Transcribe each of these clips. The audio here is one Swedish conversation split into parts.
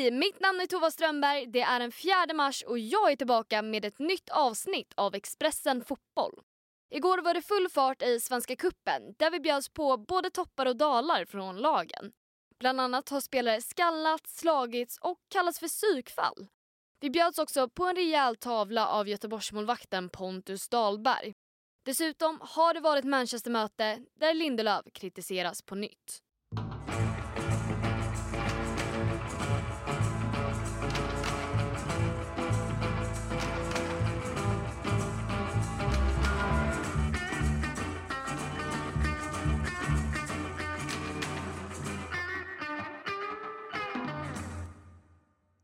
Hej! Mitt namn är Tova Strömberg. Det är den 4 mars och jag är tillbaka med ett nytt avsnitt av Expressen Fotboll. Igår var det full fart i Svenska Kuppen där vi bjöds på både toppar och dalar från lagen. Bland annat har spelare skallats, slagits och kallats för psykfall. Vi bjöds också på en rejäl tavla av Göteborgsmålvakten Pontus Dahlberg. Dessutom har det varit Manchestermöte där Lindelöf kritiseras på nytt.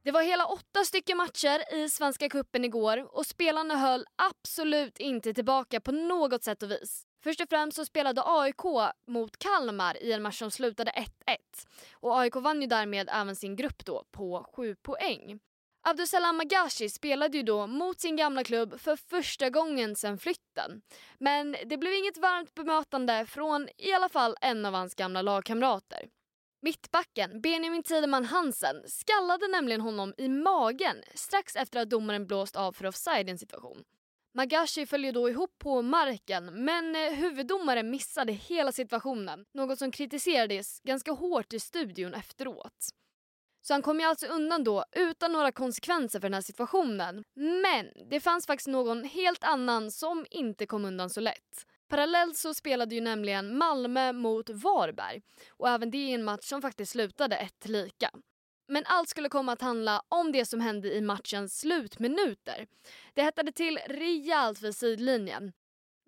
Det var hela åtta stycken matcher i Svenska Kuppen igår och spelarna höll absolut inte tillbaka på något sätt och vis. Först och främst så spelade AIK mot Kalmar i en match som slutade 1-1 och AIK vann ju därmed även sin grupp då på 7 poäng. Abdusalam Magashi spelade ju då mot sin gamla klubb för första gången sedan flytten. Men det blev inget varmt bemötande från i alla fall en av hans gamla lagkamrater. Mittbacken Benjamin Tideman Hansen skallade nämligen honom i magen strax efter att domaren blåst av för offside i en situation. Magashi följde då ihop på marken men eh, huvuddomaren missade hela situationen, något som kritiserades ganska hårt i studion efteråt. Så han kom ju alltså undan då utan några konsekvenser för den här situationen. Men det fanns faktiskt någon helt annan som inte kom undan så lätt. Parallellt så spelade ju nämligen Malmö mot Varberg och även det i en match som faktiskt slutade ett lika. Men allt skulle komma att handla om det som hände i matchens slutminuter. Det hettade till rejält vid sidlinjen.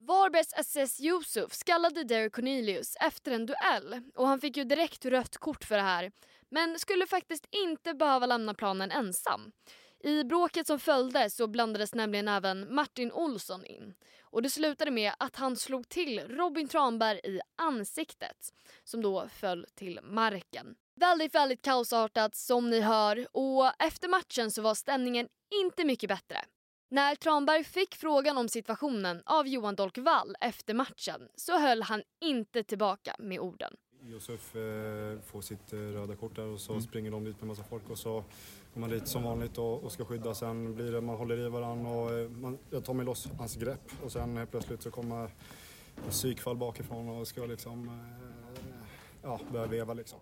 Varbergs SS Yusuf skallade Derek Cornelius efter en duell och han fick ju direkt rött kort för det här men skulle faktiskt inte behöva lämna planen ensam. I bråket som följde så blandades nämligen även Martin Olsson in. Och det slutade med att han slog till Robin Tranberg i ansiktet som då föll till marken. Väldigt, väldigt kaosartat som ni hör och efter matchen så var stämningen inte mycket bättre. När Tranberg fick frågan om situationen av Johan Dolkvall efter matchen så höll han inte tillbaka med orden. Josef eh, får sitt eh, röda kort där och så mm. springer de dit med massa folk och så kommer man dit som vanligt och, och ska skydda. Sen blir det, man håller i varandra och eh, man, jag tar mig loss hans grepp och sen plötsligt så kommer psykfall bakifrån och ska liksom, eh, ja, börja veva liksom.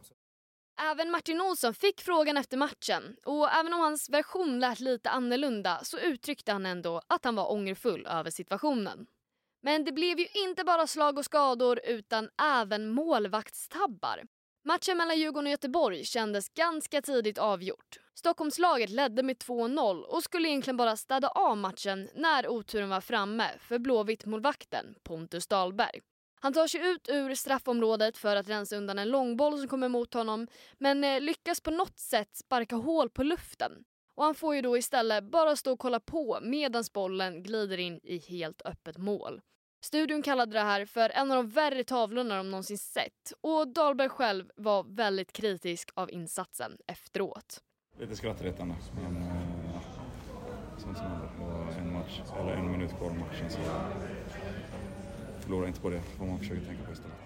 Även Martin Olsson fick frågan efter matchen och även om hans version lät lite annorlunda så uttryckte han ändå att han var ångerfull över situationen. Men det blev ju inte bara slag och skador utan även målvaktstabbar. Matchen mellan Djurgården och Göteborg kändes ganska tidigt avgjort. Stockholmslaget ledde med 2-0 och skulle egentligen bara städa av matchen när oturen var framme för Blåvitt-målvakten Pontus Dahlberg. Han tar sig ut ur straffområdet för att rensa undan en långboll som kommer mot honom men eh, lyckas på något sätt sparka hål på luften. Och han får ju då istället bara stå och kolla på medan bollen glider in i helt öppet mål. Studion kallade det här för en av de värre tavlorna de någonsin sett och Dahlberg själv var väldigt kritisk av insatsen efteråt. Lite skrattretande, men eh, ja, sånt som händer. på en match, eller en minut kvar av matchen så förlora inte på det, får man försöka tänka på istället.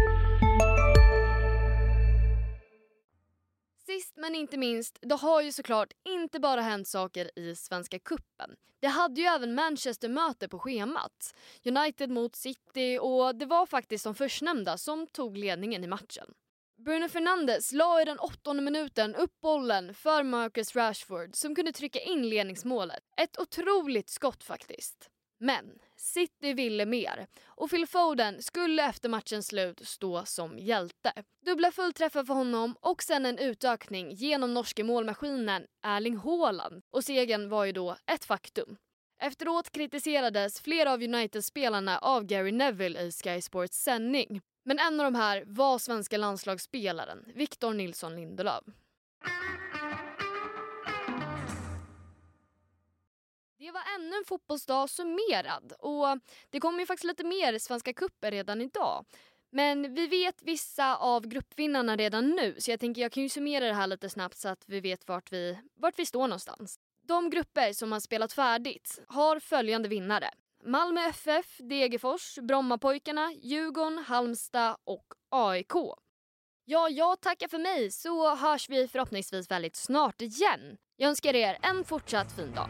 men inte minst, det har ju såklart inte bara hänt saker i Svenska Kuppen. Det hade ju även Manchester-möte på schemat. United mot City och det var faktiskt de förstnämnda som tog ledningen i matchen. Bruno Fernandes la i den åttonde minuten upp bollen för Marcus Rashford som kunde trycka in ledningsmålet. Ett otroligt skott faktiskt. Men City ville mer och Phil Foden skulle efter matchens slut stå som hjälte. Dubbla fullträffar för honom och sen en utökning genom norske målmaskinen Erling Haaland och segern var ju då ett faktum. Efteråt kritiserades flera av United-spelarna av Gary Neville i Sky Sports sändning. Men en av de här var svenska landslagsspelaren Victor Nilsson Lindelöf. Det var ännu en fotbollsdag summerad och det kommer ju faktiskt lite mer Svenska cupen redan idag. Men vi vet vissa av gruppvinnarna redan nu så jag tänker jag kan ju summera det här lite snabbt så att vi vet vart vi, vart vi står någonstans. De grupper som har spelat färdigt har följande vinnare. Malmö FF, Degerfors, Brommapojkarna, Djurgården, Halmstad och AIK. Ja, jag tackar för mig så hörs vi förhoppningsvis väldigt snart igen. Jag önskar er en fortsatt fin dag.